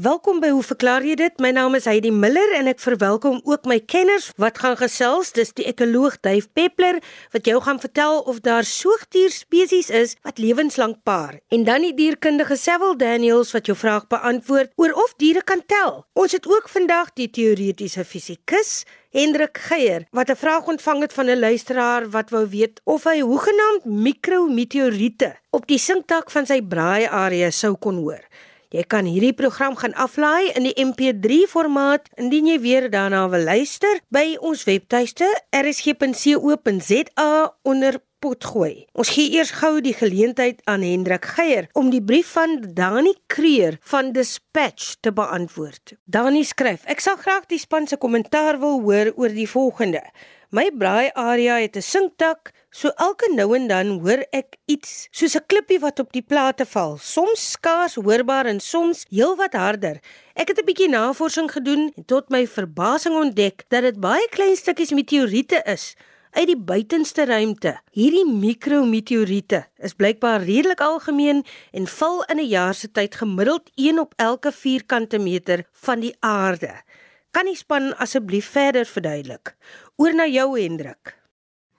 Welkom by Hoe verklaar jy dit? My naam is Heidi Miller en ek verwelkom ook my kenners wat gaan gesels. Dis die ekoloog Dave Peppler wat jou gaan vertel of daar soogdierspesies is wat lewenslank paar. En dan die dierkundige Sewil Daniels wat jou vraag beantwoord oor of diere kan tel. Ons het ook vandag die teoretiese fisikus Hendrik Geier wat 'n vraag ontvang het van 'n luisteraar wat wou weet of hy hoegenaamd mikrometeoriete op die sinkdak van sy braai area sou kon hoor. Jy kan hierdie program gaan aflaai in die MP3 formaat indien jy weer daarna wil luister by ons webtuiste rsg.co.za onder potgooi. Ons gee eers gou die geleentheid aan Hendrik Geier om die brief van Dani Kreer van Dispatch te beantwoord. Dani skryf: Ek sal graag die span se kommentaar wil hoor oor die volgende. My braai area het 'n sinkdak, so elke nou en dan hoor ek iets soos 'n klippie wat op die plate val, soms skaars hoorbaar en soms heelwat harder. Ek het 'n bietjie navorsing gedoen en tot my verbasing ontdek dat dit baie klein stukkies meteoriete is uit die buitenste ruimte. Hierdie mikrometeoriete is blykbaar redelik algemeen en val in 'n jaar se tyd gemiddeld 1 op elke vierkante meter van die aarde. Kan die span asseblief verder verduidelik? Oor na jou Hendrik.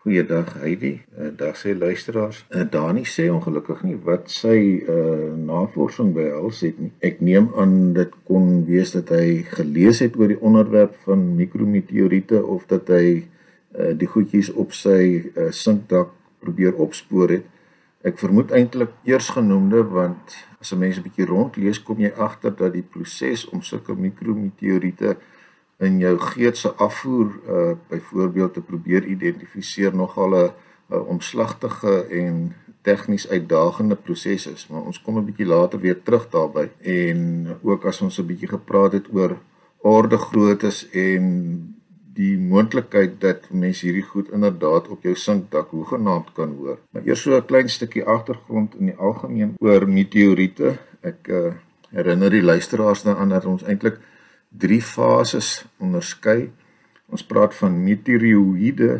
Goeiedag Heidi. Uh, dag sê luisteraars. Uh, Dani sê ongelukkig nie wat sy uh, navorsing behels het nie. Ek neem aan dit kon wees dat hy gelees het oor die onderwerp van mikrometeoriete of dat hy uh, die goedjies op sy uh, sinkdak probeer opspoor het. Ek vermoed eintlik eersgenoemde want as 'n mens 'n bietjie rondlees kom jy agter dat die proses om sulke mikrometeoriete in jou geet se afvoer uh byvoorbeeld te probeer identifiseer nogal 'n omslagtige en tegnies uitdagende proses is, maar ons kom 'n bietjie later weer terug daarby en ook as ons 'n bietjie gepraat het oor orde groottes en die moontlikheid dat mense hierdie goed inderdaad op jou sinkdak hoegenaamd kan hoor. Maar eers so 'n klein stukkie agtergrond in die algemeen oor meteoriete. Ek uh, herinner die luisteraars daaraan dat ons eintlik drie fases onderskei. Ons praat van meteoroïde.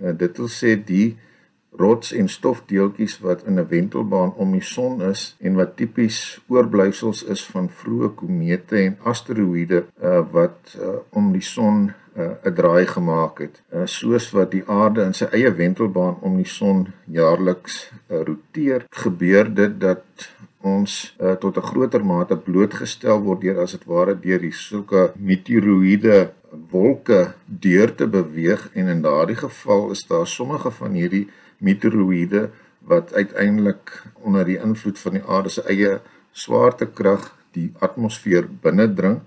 Uh, dit wil sê die rots en stofdeeltjies wat in 'n wentelbaan om die son is en wat tipies oorblyfsels is van vroeë komete en asteroïde uh, wat uh, om die son 'n uh, draai gemaak het. Uh, soos wat die aarde in sy eie wentelbaan om die son jaarliks uh, roteer, gebeur dit dat ons uh, tot 'n groter mate blootgestel word deur as dit ware deur die sulke meteoroïde wolke deur te beweeg en in daardie geval is daar sommige van hierdie meteoroïde wat uiteindelik onder die invloed van die aarde se eie swaartekrag die atmosfeer binnendring.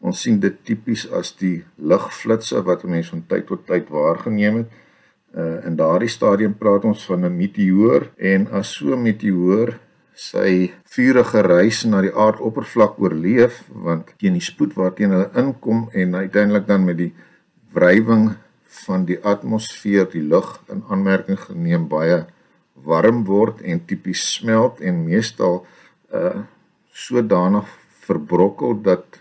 Ons sien dit tipies as die ligflitsse wat mense van tyd tot tyd waargeneem het. Uh, in daardie stadium praat ons van 'n meteoor en as so 'n meteoor sy vurige reis na die aardoppervlak oorleef want teen die spoed waarteen hulle inkom en uiteindelik dan met die wrywing van die atmosfeer die lug in aanmerking geneem baie warm word en tipies smelt en meestal uh sodanig verbrokkel dat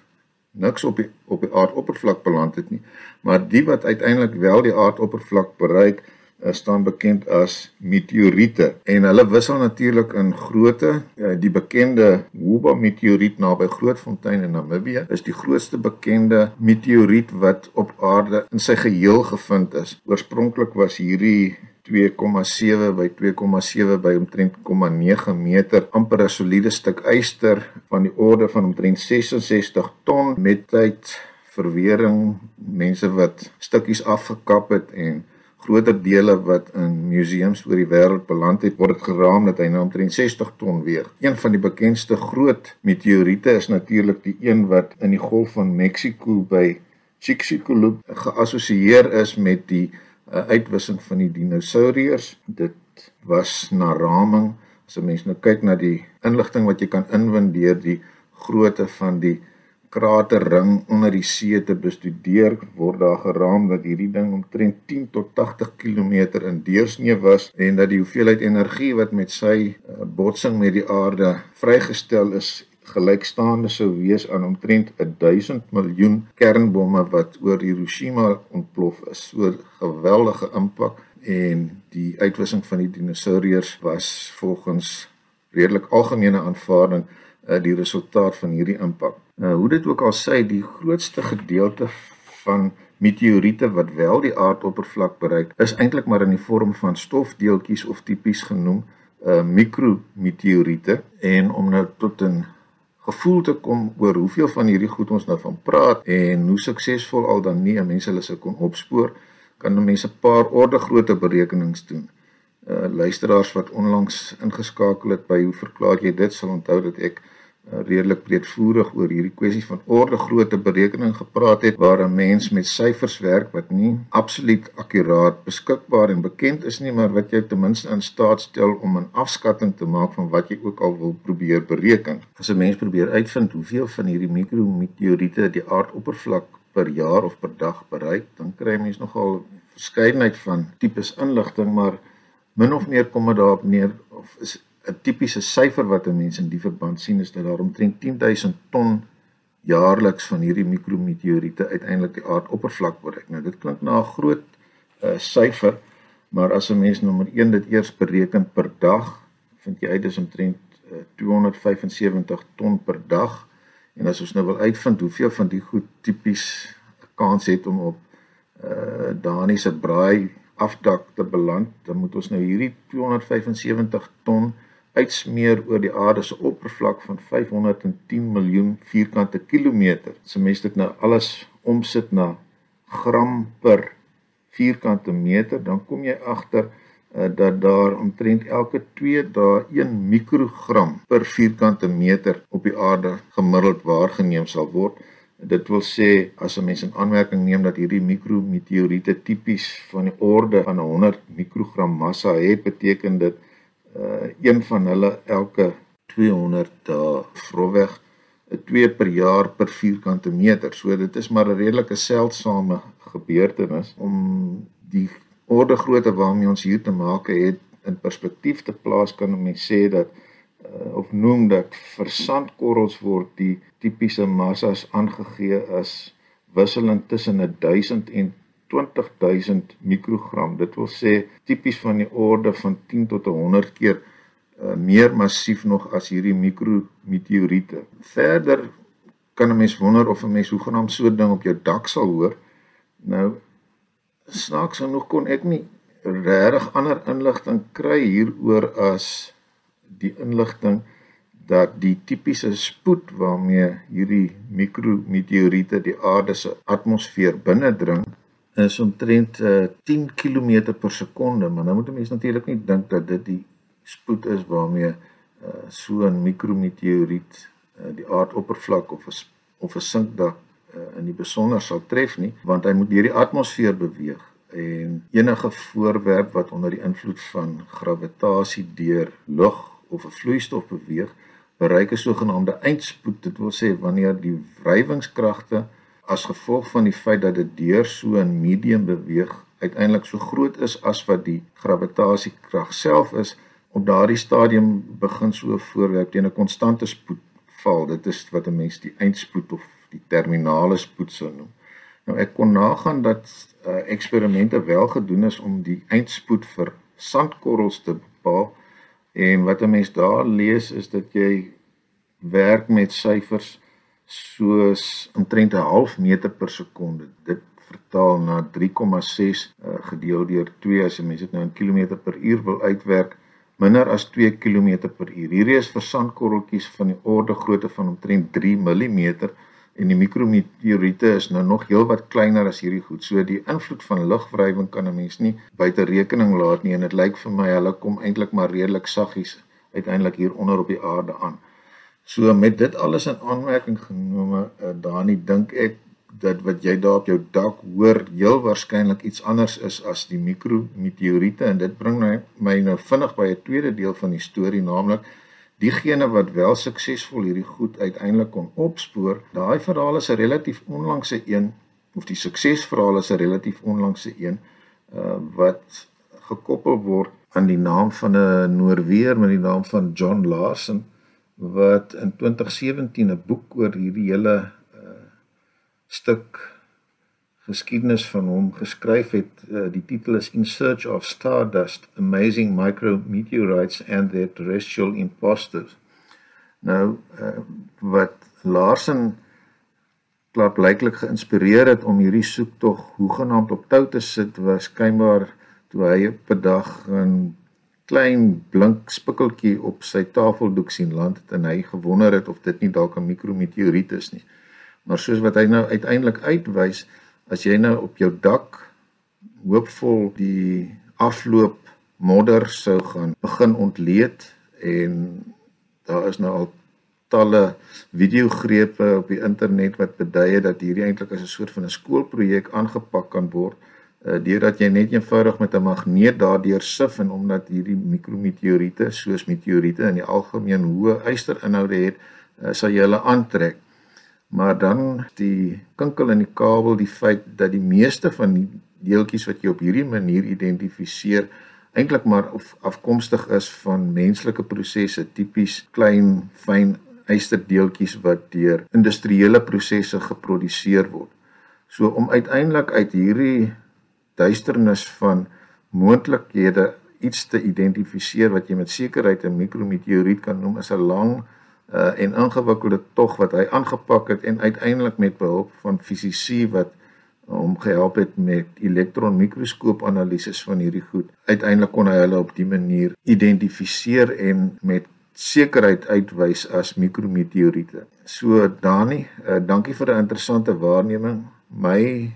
niks op die op die aardoppervlak beland het nie. Maar die wat uiteindelik wel die aardoppervlak bereik staan bekend as meteoriete en hulle wissel natuurlik in grootte. Uh, die bekende Huba meteoriet naby Grootfontein in Namibië is die grootste bekende meteoriet wat op aarde in sy geheel gevind is. Oorspronklik was hierdie 2,7 by 2,7 by omtrent 0,9 meter amper 'n soliede stuk yster van die orde van omtrent 66 ton met tyd verwering mense wat stukkies afgekap het en groter dele wat in museums oor die wêreld beland het, word geraam dat hy nou omtrent 60 ton weeg. Een van die bekendste groot meteoriete is natuurlik die een wat in die Golf van Mexiko by Chicxulub geassosieer is met die uh, uitwissing van die dinosourus. Dit was na raming. As 'n mens nou kyk na die inligting wat jy kan inwin deur die grootte van die kraterring onder die see te bestudeer word daar geraam dat hierdie ding omtrent 10 tot 80 km in deursnee was en dat die hoeveelheid energie wat met sy uh, botsing met die aarde vrygestel is gelykstaande sou wees aan omtrent 1000 miljoen kernbomme wat oor Hiroshima ontplof is. So geweldige impak en die uitwissing van die dinosourus was volgens redelik algemene aanvaarding uh, die resultaat van hierdie impak. Uh, hoe dit ook al sê, die grootste gedeelte van meteoriete wat wel die aardoppervlak bereik, is eintlik maar in die vorm van stofdeeltjies of tipies genoem uh mikrometeoriete en om nou tot 'n gevoel te kom oor hoeveel van hierdie goed ons nou van praat en hoe suksesvol al dan nie mense hulle se kon opspoor, kan mense 'n paar orde grootte berekenings doen. Uh luisteraars wat onlangs ingeskakel het by hoe verklaar jy dit sal onthou dat ek uh, redelik breedvoerig oor hierdie kwessie van orde grootte berekening gepraat het waar 'n mens met syfers werk wat nie absoluut akkuraat beskikbaar en bekend is nie maar wat jou ten minste in staat stel om 'n afskatting te maak van wat jy ook al wil probeer bereken. As 'n mens probeer uitvind hoeveel van hierdie mikrometeoriete die aardoppervlak per jaar of per dag bereik, dan kry jy mens nogal verskeidenheid van tipes inligting maar min of meer kom dit daarop neer of is 'n tipiese syfer wat 'n mens in die verband sien is dat daar omtrent 10000 ton jaarliks van hierdie mikrometeoriete uiteindelik die aardoppervlak bereik. Nou dit klink na 'n groot uh, syfer, maar as 'n mens nommer 1 dit eers bereken per dag, vind jy uit dis omtrent uh, 275 ton per dag. En as ons nou wil uitvind hoeveel van die goed tipies kans het om op uh Dani se braai afdak te beland, dan moet ons nou hierdie 275 ton uitsmeer oor die aarde se oppervlak van 510 miljoen vierkante kilometer. As jy mes dit nou alles omsit na gram per vierkante meter, dan kom jy agter uh, dat daar omtrent elke 2 dae 1 mikrogram per vierkante meter op die aarde gemiddeld waargeneem sal word. Dit wil sê as 'n mens in aanmerking neem dat hierdie mikrometeoriete tipies van die orde van 100 mikrogram massa het, beteken dit uh een van hulle elke 200 dae grofweg 'n 2 per jaar per vierkante meter. So dit is maar 'n redelike seldsame gebeurtenis om die orde grootte waarmee ons hier te maak het in perspektief te plaas kan mense sê dat uh, of noem dat vir sandkorrels word die tipiese massas aangegee as wisselend tussen 1000 en 20000 mikrogram. Dit wil sê tipies van die orde van 10 tot 100 keer uh, meer massief nog as hierdie mikrometeoriete. Verder kan 'n mens wonder of 'n mens hoegenaamd so 'n ding op jou dak sal hoor. Nou snaaks genoeg kon ek nie regtig ander inligting kry hieroor as die inligting dat die tipiese spoed waarmee hierdie mikrometeoriete die aarde se atmosfeer binnendring is omtrent uh, 10 km per sekonde, maar nou moet 'n mens natuurlik nie dink dat dit die spoed is waarmee uh, so 'n mikrometeoriet uh, die aardoppervlak of 'n of 'n sinkdak uh, in die besonder sal tref nie, want hy moet deur die atmosfeer beweeg en enige voorwerp wat onder die invloed van gravitasie deur lug of 'n vloeistof beweeg, bereik 'n sogenaamde eindspoed. Dit wil sê wanneer die wrywingskragte as gevolg van die feit dat dit deur so 'n medium beweeg uiteindelik so groot is as wat die gravitasiekrag self is op daardie stadium begin so 'n voorwerp teen 'n konstante spoed val. Dit is wat 'n mens die eindspoed of die terminale spoed sou noem. Nou ek kon nagaan dat uh, eksperimente wel gedoen is om die eindspoed vir sandkorrels te bepaal en wat 'n mens daar lees is dat jy werk met syfers soos omtrent 'n half meter per sekonde. Dit vertaal na 3,6 uh, eh, gedeel deur 2 as jy mens dit nou in kilometer per uur wil uitwerk, minder as 2 km per uur. Hierdie is vir sandkorreltjies van die orde grootte van omtrent 3 mm en die mikrometeoriete is nou nog heelwat kleiner as hierdie goed. So die invloed van lugwrywing kan 'n mens nie buite rekening laat nie en dit lyk vir my hulle kom eintlik maar redelik saggies uiteindelik hier onder op die aarde aan. So met dit alles in aanmerking genome, uh, Dani, dink ek dat wat jy daar op jou dak hoor heel waarskynlik iets anders is as die mikrometeoriete en dit bring my, my nou vinnig by 'n tweede deel van die storie, naamlik diegene wat wel suksesvol hierdie goed uiteindelik kon opspoor. Daai verhaal is 'n relatief onlangse een of die suksesverhaal is 'n relatief onlangse een uh, wat gekoppel word aan die naam van 'n Noorweer met die naam van John Larsen wat in 2017 'n boek oor hierdie hele uh, stuk geskiedenis van hom geskryf het. Uh, die titel is In Search of Stardust: Amazing Micrometeorites and Their Terrestrial Imposters. Nou uh, wat Larsen klaarblyklik geïnspireer het om hierdie soektog hoegenaamd op tou te sit skynbaar toe hy op 'n dag 'n klein blink spikkeltjie op sy tafeldoek sien land het en hy gewonder het of dit nie dalk 'n mikrometeoriet is nie. Maar soos wat hy nou uiteindelik uitwys, as jy nou op jou dak hoopvol die afloop modder sou gaan begin ontleed en daar is nou al talle videogrepe op die internet wat beduie dat hierdie eintlik as 'n soort van 'n skoolprojek aangepak kan word deurdat jy net eenvoudig met 'n magneet daardeur sif en omdat hierdie mikrometeoriete soos meteoriete in die algemeen hoë ysterinhoude het, uh, sal jy hulle aantrek. Maar dan die kinkel in die kabel, die feit dat die meeste van die deeltjies wat jy op hierdie manier identifiseer eintlik maar afkomstig is van menslike prosesse, tipies klein, fyn ysterdeeltjies wat deur industriële prosesse geproduseer word. So om uiteindelik uit hierdie duisternis van moontlikhede iets te identifiseer wat jy met sekerheid 'n mikrometeoriet kan noem is 'n lang uh, en ingewikkelde tog wat hy aangepak het en uiteindelik met behulp van fisici wat hom gehelp het met elektronmikroskoop analises van hierdie goed. Uiteindelik kon hy hulle op dië manier identifiseer en met sekerheid uitwys as mikrometeoriete. So Dani, uh, dankie vir 'n interessante waarneming. My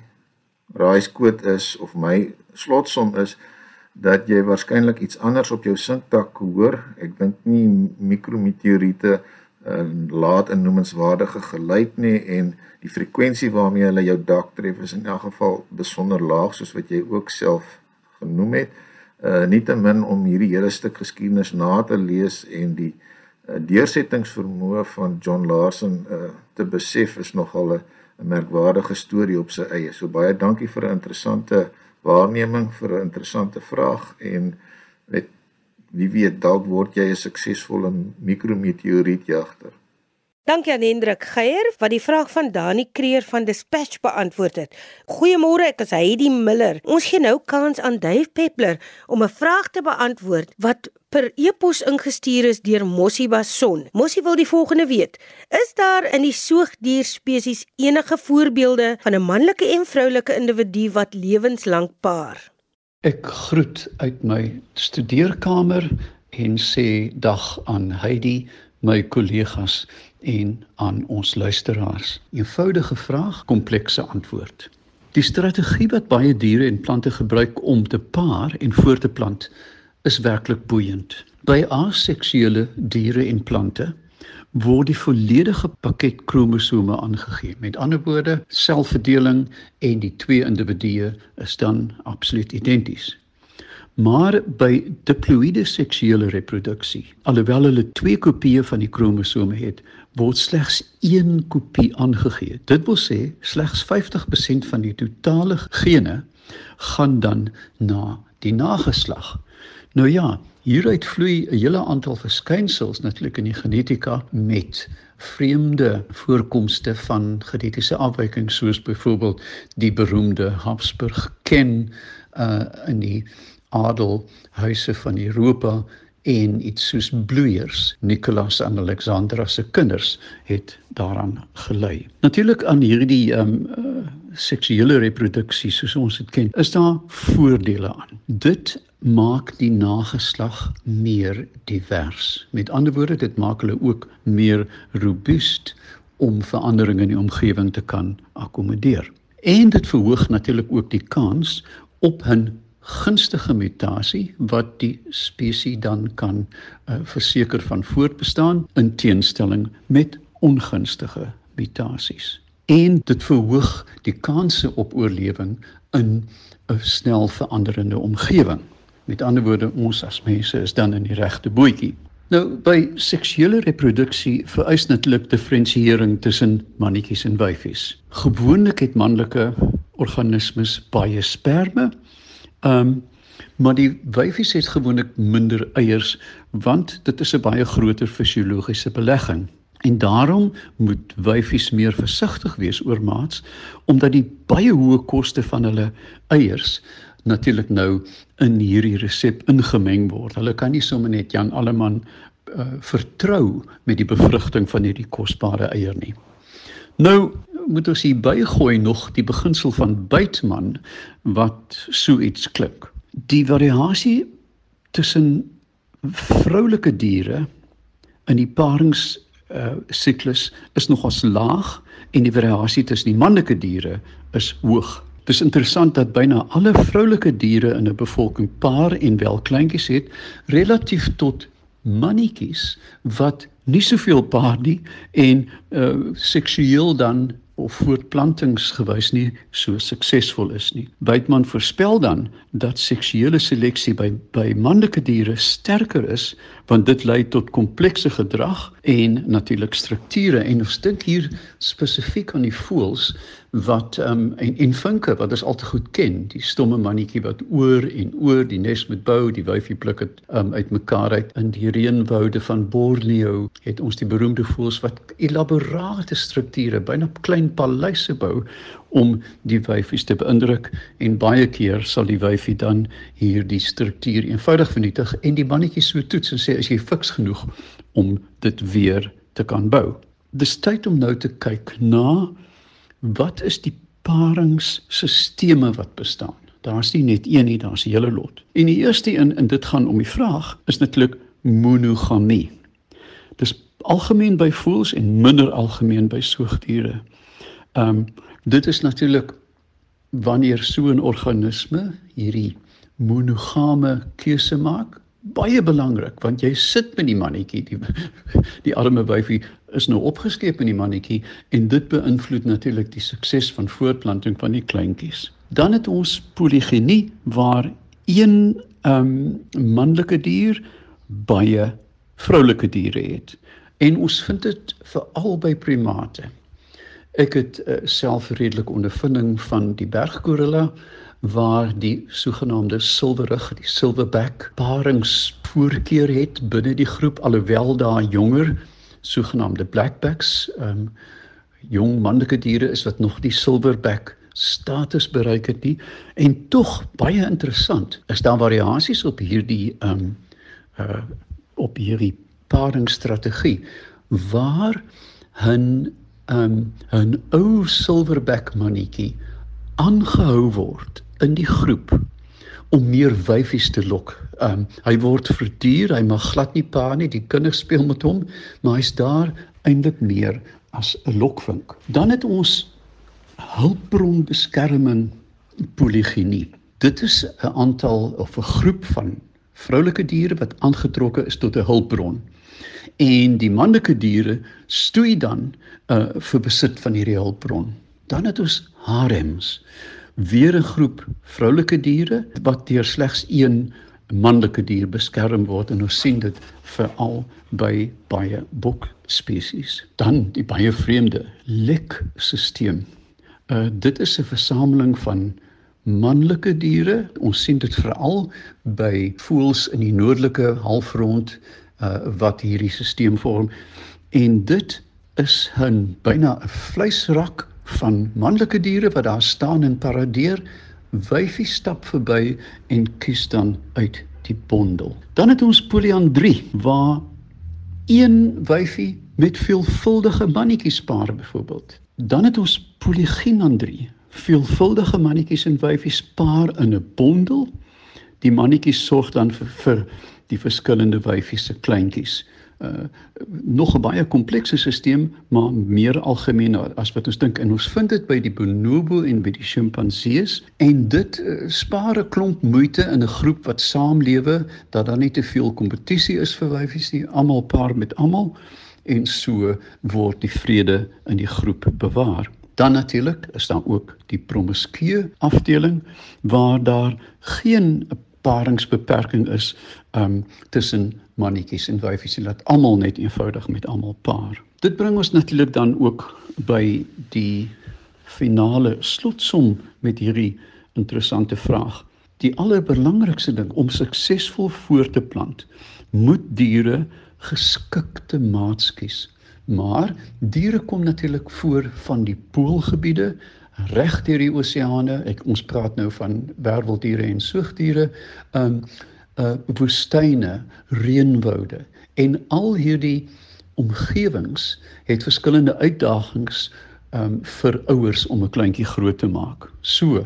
raaiskoot is of my slotsom is dat jy waarskynlik iets anders op jou sinkdak hoor. Ek dink nie mikrometeoriete uh, laat 'n noemenswaardige geluid nie en die frekwensie waarmee hulle jou dak tref is in elk geval besonder laag soos wat jy ook self genoem het uh nietemin om hierdie hele stuk geskiedenis na te lees en die uh, deursettingsvermoë van John Larson uh te besef is nogal 'n merkwaardige storie op sy eie. So baie dankie vir 'n interessante waarneming, vir 'n interessante vraag en met wie weet dalk word jy 'n suksesvolle mikrometeorietjagter. Dankie aan Hendrik Geier wat die vraag van Dani Kreer van Dispatch beantwoord het. Goeiemôre, ek is Heidi Miller. Ons gee nou kans aan Dave Peppler om 'n vraag te beantwoord wat per e-pos ingestuur is deur Mossie Bason. Mossie wil die volgende weet: Is daar in die soogdier spesies enige voorbeelde van 'n manlike en vroulike individu wat lewenslank paar? Ek groet uit my studeerkamer en sê dag aan Heidi, my kollegas en aan ons luisteraars. Eenvoudige vraag, komplekse antwoord. Die strategie wat baie diere en plante gebruik om te paar en voort te plant is werklik boeiend. By aseksuele diere en plante word die volledige pakket kromosome aangegee. Met ander woorde, selfverdeling en die twee individue is dan absoluut identies. Maar by diploïde seksuele reproduksie, alhoewel hulle twee kopieë van die kromosome het, word slegs een kopie aangegee. Dit wil sê slegs 50% van die totale gene gaan dan na die nageslag. Nou ja, hieruit vloei 'n hele aantal verskynsels natuurlik in die genetika met vreemde voorkomste van genetiese afwykings soos byvoorbeeld die beroemde Habsburg ken uh in die adelhuise van Europa en iets soos bloeiers Nicolas en Alexandra se kinders het daaraan gelei. Natuurlik aan hierdie ehm um, uh, seksuele reproduksie soos ons dit ken, is daar voordele aan. Dit maak die nageslag meer divers. Met ander woorde, dit maak hulle ook meer robuust om veranderinge in die omgewing te kan akkommodeer. En dit verhoog natuurlik ook die kans op 'n gunstige mutasie wat die spesies dan kan uh, verseker van voortbestaan in teenstelling met ongunstige mutasies. En dit verhoog die kanse op oorlewing in 'n snel veranderende omgewing. Met ander woorde, ons as mense is dan in die regte bootjie. Nou by seksuele reproduksie vereis natuurlik diferensiering tussen mannetjies en wyfies. Gewoonlik het manlike organismes baie sperme Ehm um, maar die wyfies het gewoonlik minder eiers want dit is 'n baie groter fisiologiese belegging. En daarom moet wyfies meer versigtig wees oor maats omdat die baie hoë koste van hulle eiers natuurlik nou in hierdie resep ingemeng word. Hulle kan nie sommer net Jan Alleman uh, vertrou met die bevrugting van hierdie kosbare eier nie. Nou moet ons hier bygooi nog die beginsel van Buitman wat so iets klink. Die variasie tussen vroulike diere in die parings uh siklus is nogals laag en die variasie tussen die manlike diere is hoog. Dit is interessant dat byna alle vroulike diere in 'n bevolking paar en wel kleintjies het relatief tot mannetjies wat nie soveel paar nie en uh seksueel dan of voortplantingsgewys nie so suksesvol is nie. Buitman voorspel dan dat seksuele seleksie by by manlike diere sterker is want dit lei tot komplekse gedrag en natuurlik strukture en ons dink hier spesifiek aan die voëls wat ehm um, en en vinke wat ons al te goed ken, die stomme mannetjie wat oor en oor die nes moet bou, die wyfie pluk dit ehm um, uitmekaar uit in die reënwoude van Borneo het ons die beroemde voëls wat elaborate strukture byna klein paleise bou om die wyfies te beïndruk. En baie keer sal die wyfie dan hierdie struktuur eenvoudig vernietig en die mannetjie so toets en sê as jy fiks genoeg om dit weer te kan bou. Dis tyd om nou te kyk na wat is die paringsstelsels wat bestaan? Daar's nie net een nie, daar's 'n hele lot. En die eerste een en dit gaan om die vraag is natuurlik monogamie. Dis algemeen by voëls en minder algemeen by soogdiere. Ehm um, dit is natuurlik wanneer so 'n organisme hierdie monogame keuse maak, baie belangrik want jy sit met die mannetjie, die die arme wyfie is nou opgeskep in die mannetjie en dit beïnvloed natuurlik die sukses van voortplanting van die kleintjies. Dan het ons poligenie waar een ehm um, manlike dier baie vroulike diere het. En ons vind dit veral by primate. Ek het uh, self redelik ondervinding van die berggorilla waar die sogenaamde silwerig, die silverback parings voorkeur het binne die groep alhoewel daar jonger sogenaamde blackbacks, ehm um, jong manlike diere is wat nog die silverback status bereik het nie. En tog baie interessant is daar variasies op hierdie ehm um, uh op hierdie paringsstrategie waar 'n ehm um, 'n ou silverback mannetjie aangehou word in die groep om meer wyfies te lok. Ehm um, hy word verduur, hy mag glad nie pa nie, die kinders speel met hom, maar hy's daar eintlik meer as 'n lokvink. Dan het ons hulpbronbeskerming poligenie. Dit is 'n aantal of 'n groep van vroulike diere wat aangetrokke is tot 'n hulpbron. En die manlike diere stoei dan uh vir besit van hierdie hulpbron. Dan het ons harems weer 'n groep vroulike diere wat deur slegs een manlike dier beskerm word en ons sien dit veral by baie bok spesies. Dan die baie vreemde lekstelsel. Uh dit is 'n versameling van manlike diere. Ons sien dit veral by voëls in die noordelike halfrond uh wat hierdie stelsel vorm en dit is 'n byna 'n vleisrak van manlike diere wat daar staan en paradeer, wyfie stap verby en kies dan uit die bondel. Dan het ons poliandrie waar een wyfie met veelvuldige mannetjies paar byvoorbeeld. Dan het ons poligynandrie, veelvuldige mannetjies en wyfies paar in 'n bondel. Die mannetjies sorg dan vir, vir die verskillende wyfies se kleintjies uh nog 'n baie komplekse stelsel maar meer algemeen as wat ons dink. En ons vind dit by die bonobo en by die sjimpansees en dit uh, spaar 'n klomp moeite in 'n groep wat saamlewe dat daar nie te veel kompetisie is vir wyfies nie. Almal paar met almal en so word die vrede in die groep bewaar. Dan natuurlik is daar ook die promiskue afdeling waar daar geen paringsbeperking is um tussen mannetjies en wyfies en laat almal net eenvoudig met almal paar. Dit bring ons natuurlik dan ook by die finale slotsom met hierdie interessante vraag. Die allerbelangrikste ding om suksesvol voort te plant, moet diere geskikte maats kies. Maar diere kom natuurlik voor van die poolgebiede reg deur die oseane. Ek ons praat nou van werweldiere en soogdiere. Um uh woestyne, reënwoude en al hierdie omgewings het verskillende uitdagings um vir ouers om 'n kleintjie groot te maak. So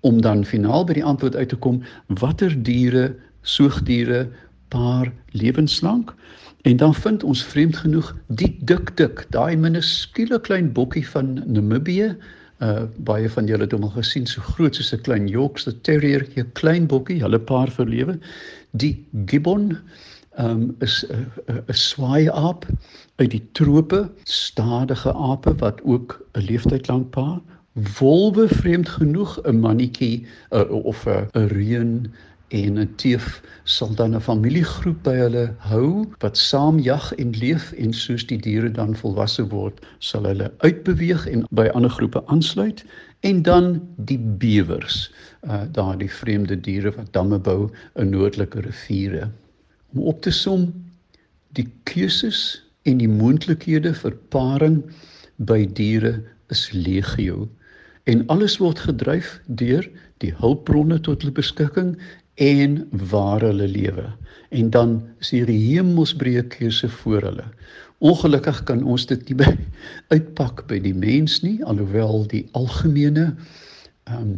om dan finaal by die antwoord uit te kom watter diere, soogdiere paar lewenslank en dan vind ons vreemd genoeg die dik dik, daai minuskule klein bokkie van Namibië uh baie van julle het hom al gesien so groot soos 'n klein Yorkshire terrier, 'n klein bokkie, hulle paar verlewe. Die gibbon um is 'n 'n swaai aap uit die trope, stadige ape wat ook 'n leeftyd lank paar. Wolwe vreemd genoeg 'n mannetjie uh, of 'n reën en 'n teef sal dan 'n familiegroep by hulle hou wat saam jag en leef en soos die diere dan volwasse word, sal hulle uitbeweeg en by ander groepe aansluit en dan die bewers, uh daardie vreemde diere wat damme bou in noordelike riviere. Om op te som, die keuses en die moontlikhede vir paring by diere is legio en alles word gedryf deur die hulpbronne tot hulle beskikking en waar hulle lewe. En dan is hier die hemelsbreë keuse voor hulle. Ongelukkig kan ons dit nie by uitpak by die mens nie, alhoewel die algemene ehm um,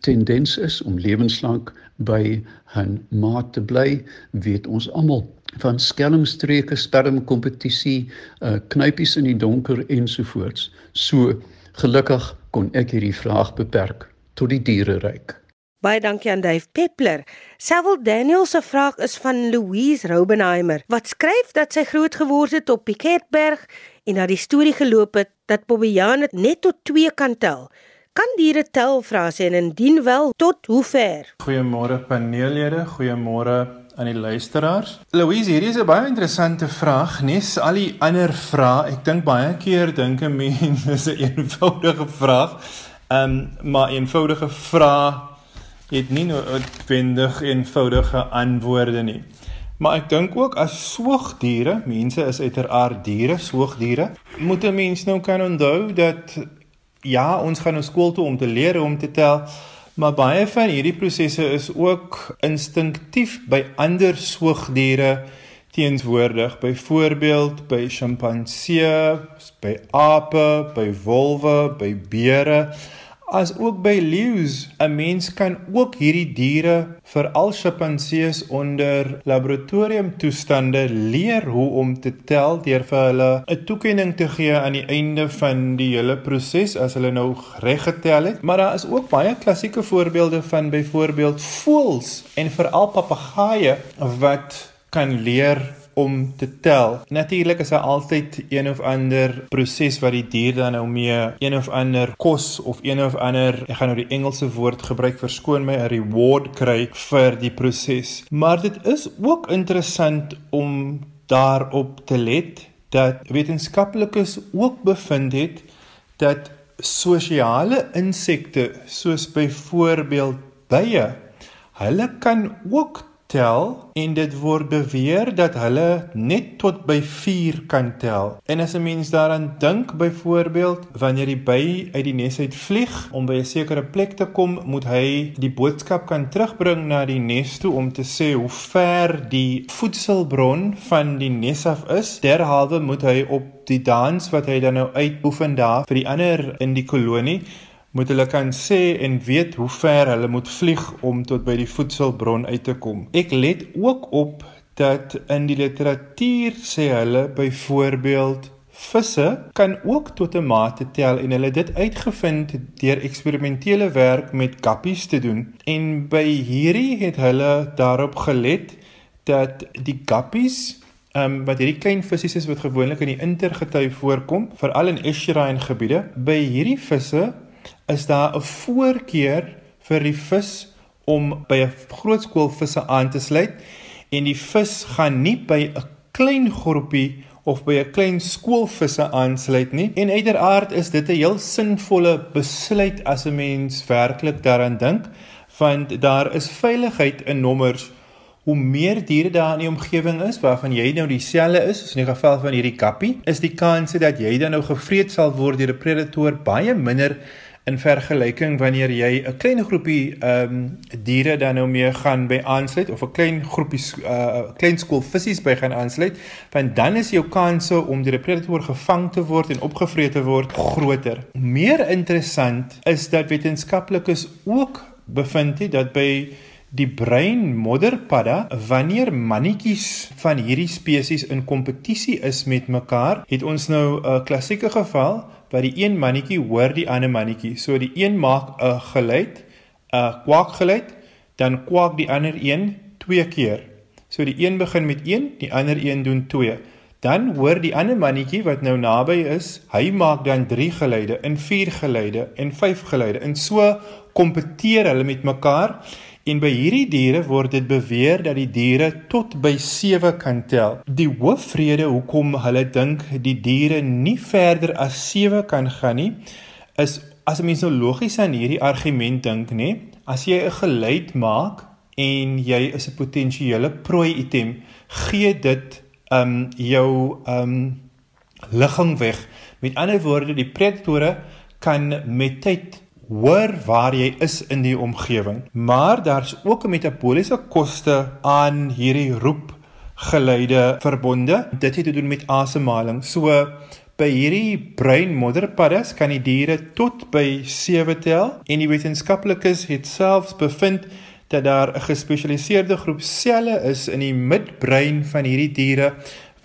tendens is om lewenslank by 'n maat te bly, weet ons almal van skelmstreke, spermkompetisie, uh knypies in die donker ensovoorts. So gelukkig kon ek hierdie vraag beperk tot die diereryk. Baie dankie aan Dave Peppler. Sewil Daniel se vraag is van Louise Robenheimer wat skryf dat sy groot geword het op Piketberg en na die storie geloop het dat Bobbejaan net tot 2 kan tel. Kan diere tel vra sy en indien wel tot hoe ver? Goeiemôre paneellede, goeiemôre aan die luisteraars. Louise, hierdie is 'n baie interessante vraag, nes al die ander vrae. Ek dink baie keer dink 'n mens dis 'n eenvoudige vraag. Ehm um, maar eenvoudige vrae het nie noodwendig eenvoudige antwoorde nie. Maar ek dink ook as soogdiere, mense is uiteraard diere, soogdiere, moet 'n mens nou kan onthou dat ja, ons gaan na skool toe om te leer om te tel, maar baie van hierdie prosesse is ook instinktief by ander soogdiere teenswoordig. Byvoorbeeld by sjimpansees, by ape, by wolwe, by beere as ook by leeu's. 'n Mens kan ook hierdie diere, veral sjimpansees onder laboratoriumtoestande leer hoe om te tel deur vir hulle 'n toekenning te gee aan die einde van die hele proses as hulle nou reg getel het. Maar daar is ook baie klassieke voorbeelde van byvoorbeeld voëls en veral papegaaie wat kan leer om te tel. Natuurlik is daar altyd een of ander proses wat die dier dan nou mee een of ander kos of een of ander ek gaan nou die Engelse woord gebruik verskoon my 'n reward kry vir die proses. Maar dit is ook interessant om daarop te let dat wetenskaplikes ook bevind het dat sosiale insekte soos byvoorbeeld bye hulle kan ook tel en dit word beweer dat hulle net tot by 4 kan tel. En as 'n mens daaraan dink byvoorbeeld wanneer die by uit die nes uit vlieg om by 'n sekere plek te kom, moet hy die boodskap kan terugbring na die nes toe om te sê hoe ver die voedselbron van die nes af is. Derhalwe moet hy op die dans wat hy dan nou uitoefen daar vir die ander in die kolonie moet hulle kan sê en weet hoe ver hulle moet vlieg om tot by die voedselbron uit te kom. Ek let ook op dat in die literatuur sê hulle byvoorbeeld visse kan ook tot 'n mate tel en hulle dit uitgevind deur eksperimentele werk met guppies te doen. En by hierdie het hulle daarop gelet dat die guppies Ehm um, wat hierdie klein visse is wat gewoonlik in die intergety voorkom, veral in estuarine gebiede, by hierdie visse is daar 'n voorkeur vir die vis om by 'n groot skool visse aan te sluit en die vis gaan nie by 'n klein groepie of by 'n klein skoolvisse aansluit nie. En uiteraard is dit 'n heel sinvolle besluit as 'n mens werklik daaraan dink, want daar is veiligheid in nommers. Hoe meer diere daar in die omgewing is waarvan jy nou dieselfde is, soos in die geval van hierdie kappie, is die kans dat jy dan nou gevreet sal word deur 'n predator baie minder in vergelyking wanneer jy 'n klein groepie ehm um, diere dan nou mee gaan by aansluit of 'n klein groepie uh klein skool visse by gaan aansluit, want dan is jou kanse om deur 'n predator gevang te word en opgevreet te word groter. Meer interessant is dat wetenskaplikes ook bevind het dat by die brein modderpadda wanneer mannetjies van hierdie spesies in kompetisie is met mekaar, het ons nou 'n klassieke geval waar die een mannetjie hoor die ander mannetjie. So die een maak 'n geluid, 'n kwak geluid, dan kwak die ander een twee keer. So die een begin met 1, die ander een doen 2. Dan hoor die ander mannetjie wat nou naby is, hy maak dan 3 geluide, en 4 geluide en 5 geluide. En so kompeteer hulle met mekaar. En by hierdie diere word dit beweer dat die diere tot by 7 kan tel. Die hoofrede hoekom hulle dink die diere nie verder as 7 kan gaan nie, is as 'n mens nou logies aan hierdie argument dink, nê, as jy 'n geluid maak en jy is 'n potensiële prooi item, gee dit um jou um ligging weg. Met ander woorde, die predatore kan met tyd hoor waar jy is in die omgewing. Maar daar's ook 'n metabooliese koste aan hierdie roep geluide verbonde. Dit het te doen met asemhaling. So by hierdie brein modderpaddas kan die diere tot by 7 tel en die wetenskaplikes het selfs bevind dat daar 'n gespesialiseerde groep selle is in die midbrein van hierdie diere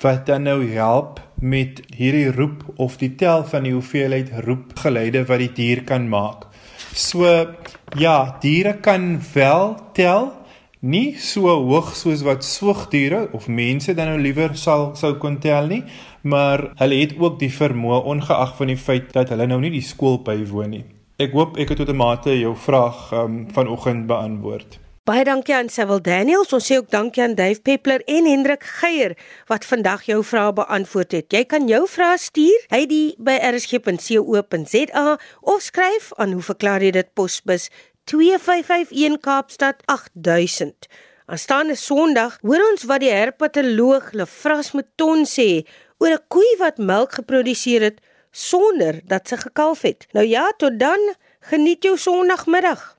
wat dan nou help met hierdie roep of die tel van die hoeveelheid roepgeluide wat die dier kan maak. So ja, diere kan wel tel, nie so hoog soos wat soogdiere of mense dan nou liewer sal sou kon tel nie, maar hulle het ook die vermoë ongeag van die feit dat hulle nou nie die skool bywoon nie. Ek hoop ek het tot 'n mate jou vraag um, vanoggend beantwoord. Baie dankie aan Sewil Daniels. Ons sê ook dankie aan Dave Peppler en Hendrik Geier wat vandag jou vrae beantwoord het. Jy kan jou vrae stuur by die by rsg.co.za of skryf aan hoe verklaar jy dit posbus 2551 Kaapstad 8000. Aanstaande Sondag hoor ons wat die herpatoloog Lefras Mouton sê oor 'n koei wat melk geproduseer het sonder dat sy gekalf het. Nou ja, tot dan, geniet jou Sondagmiddag.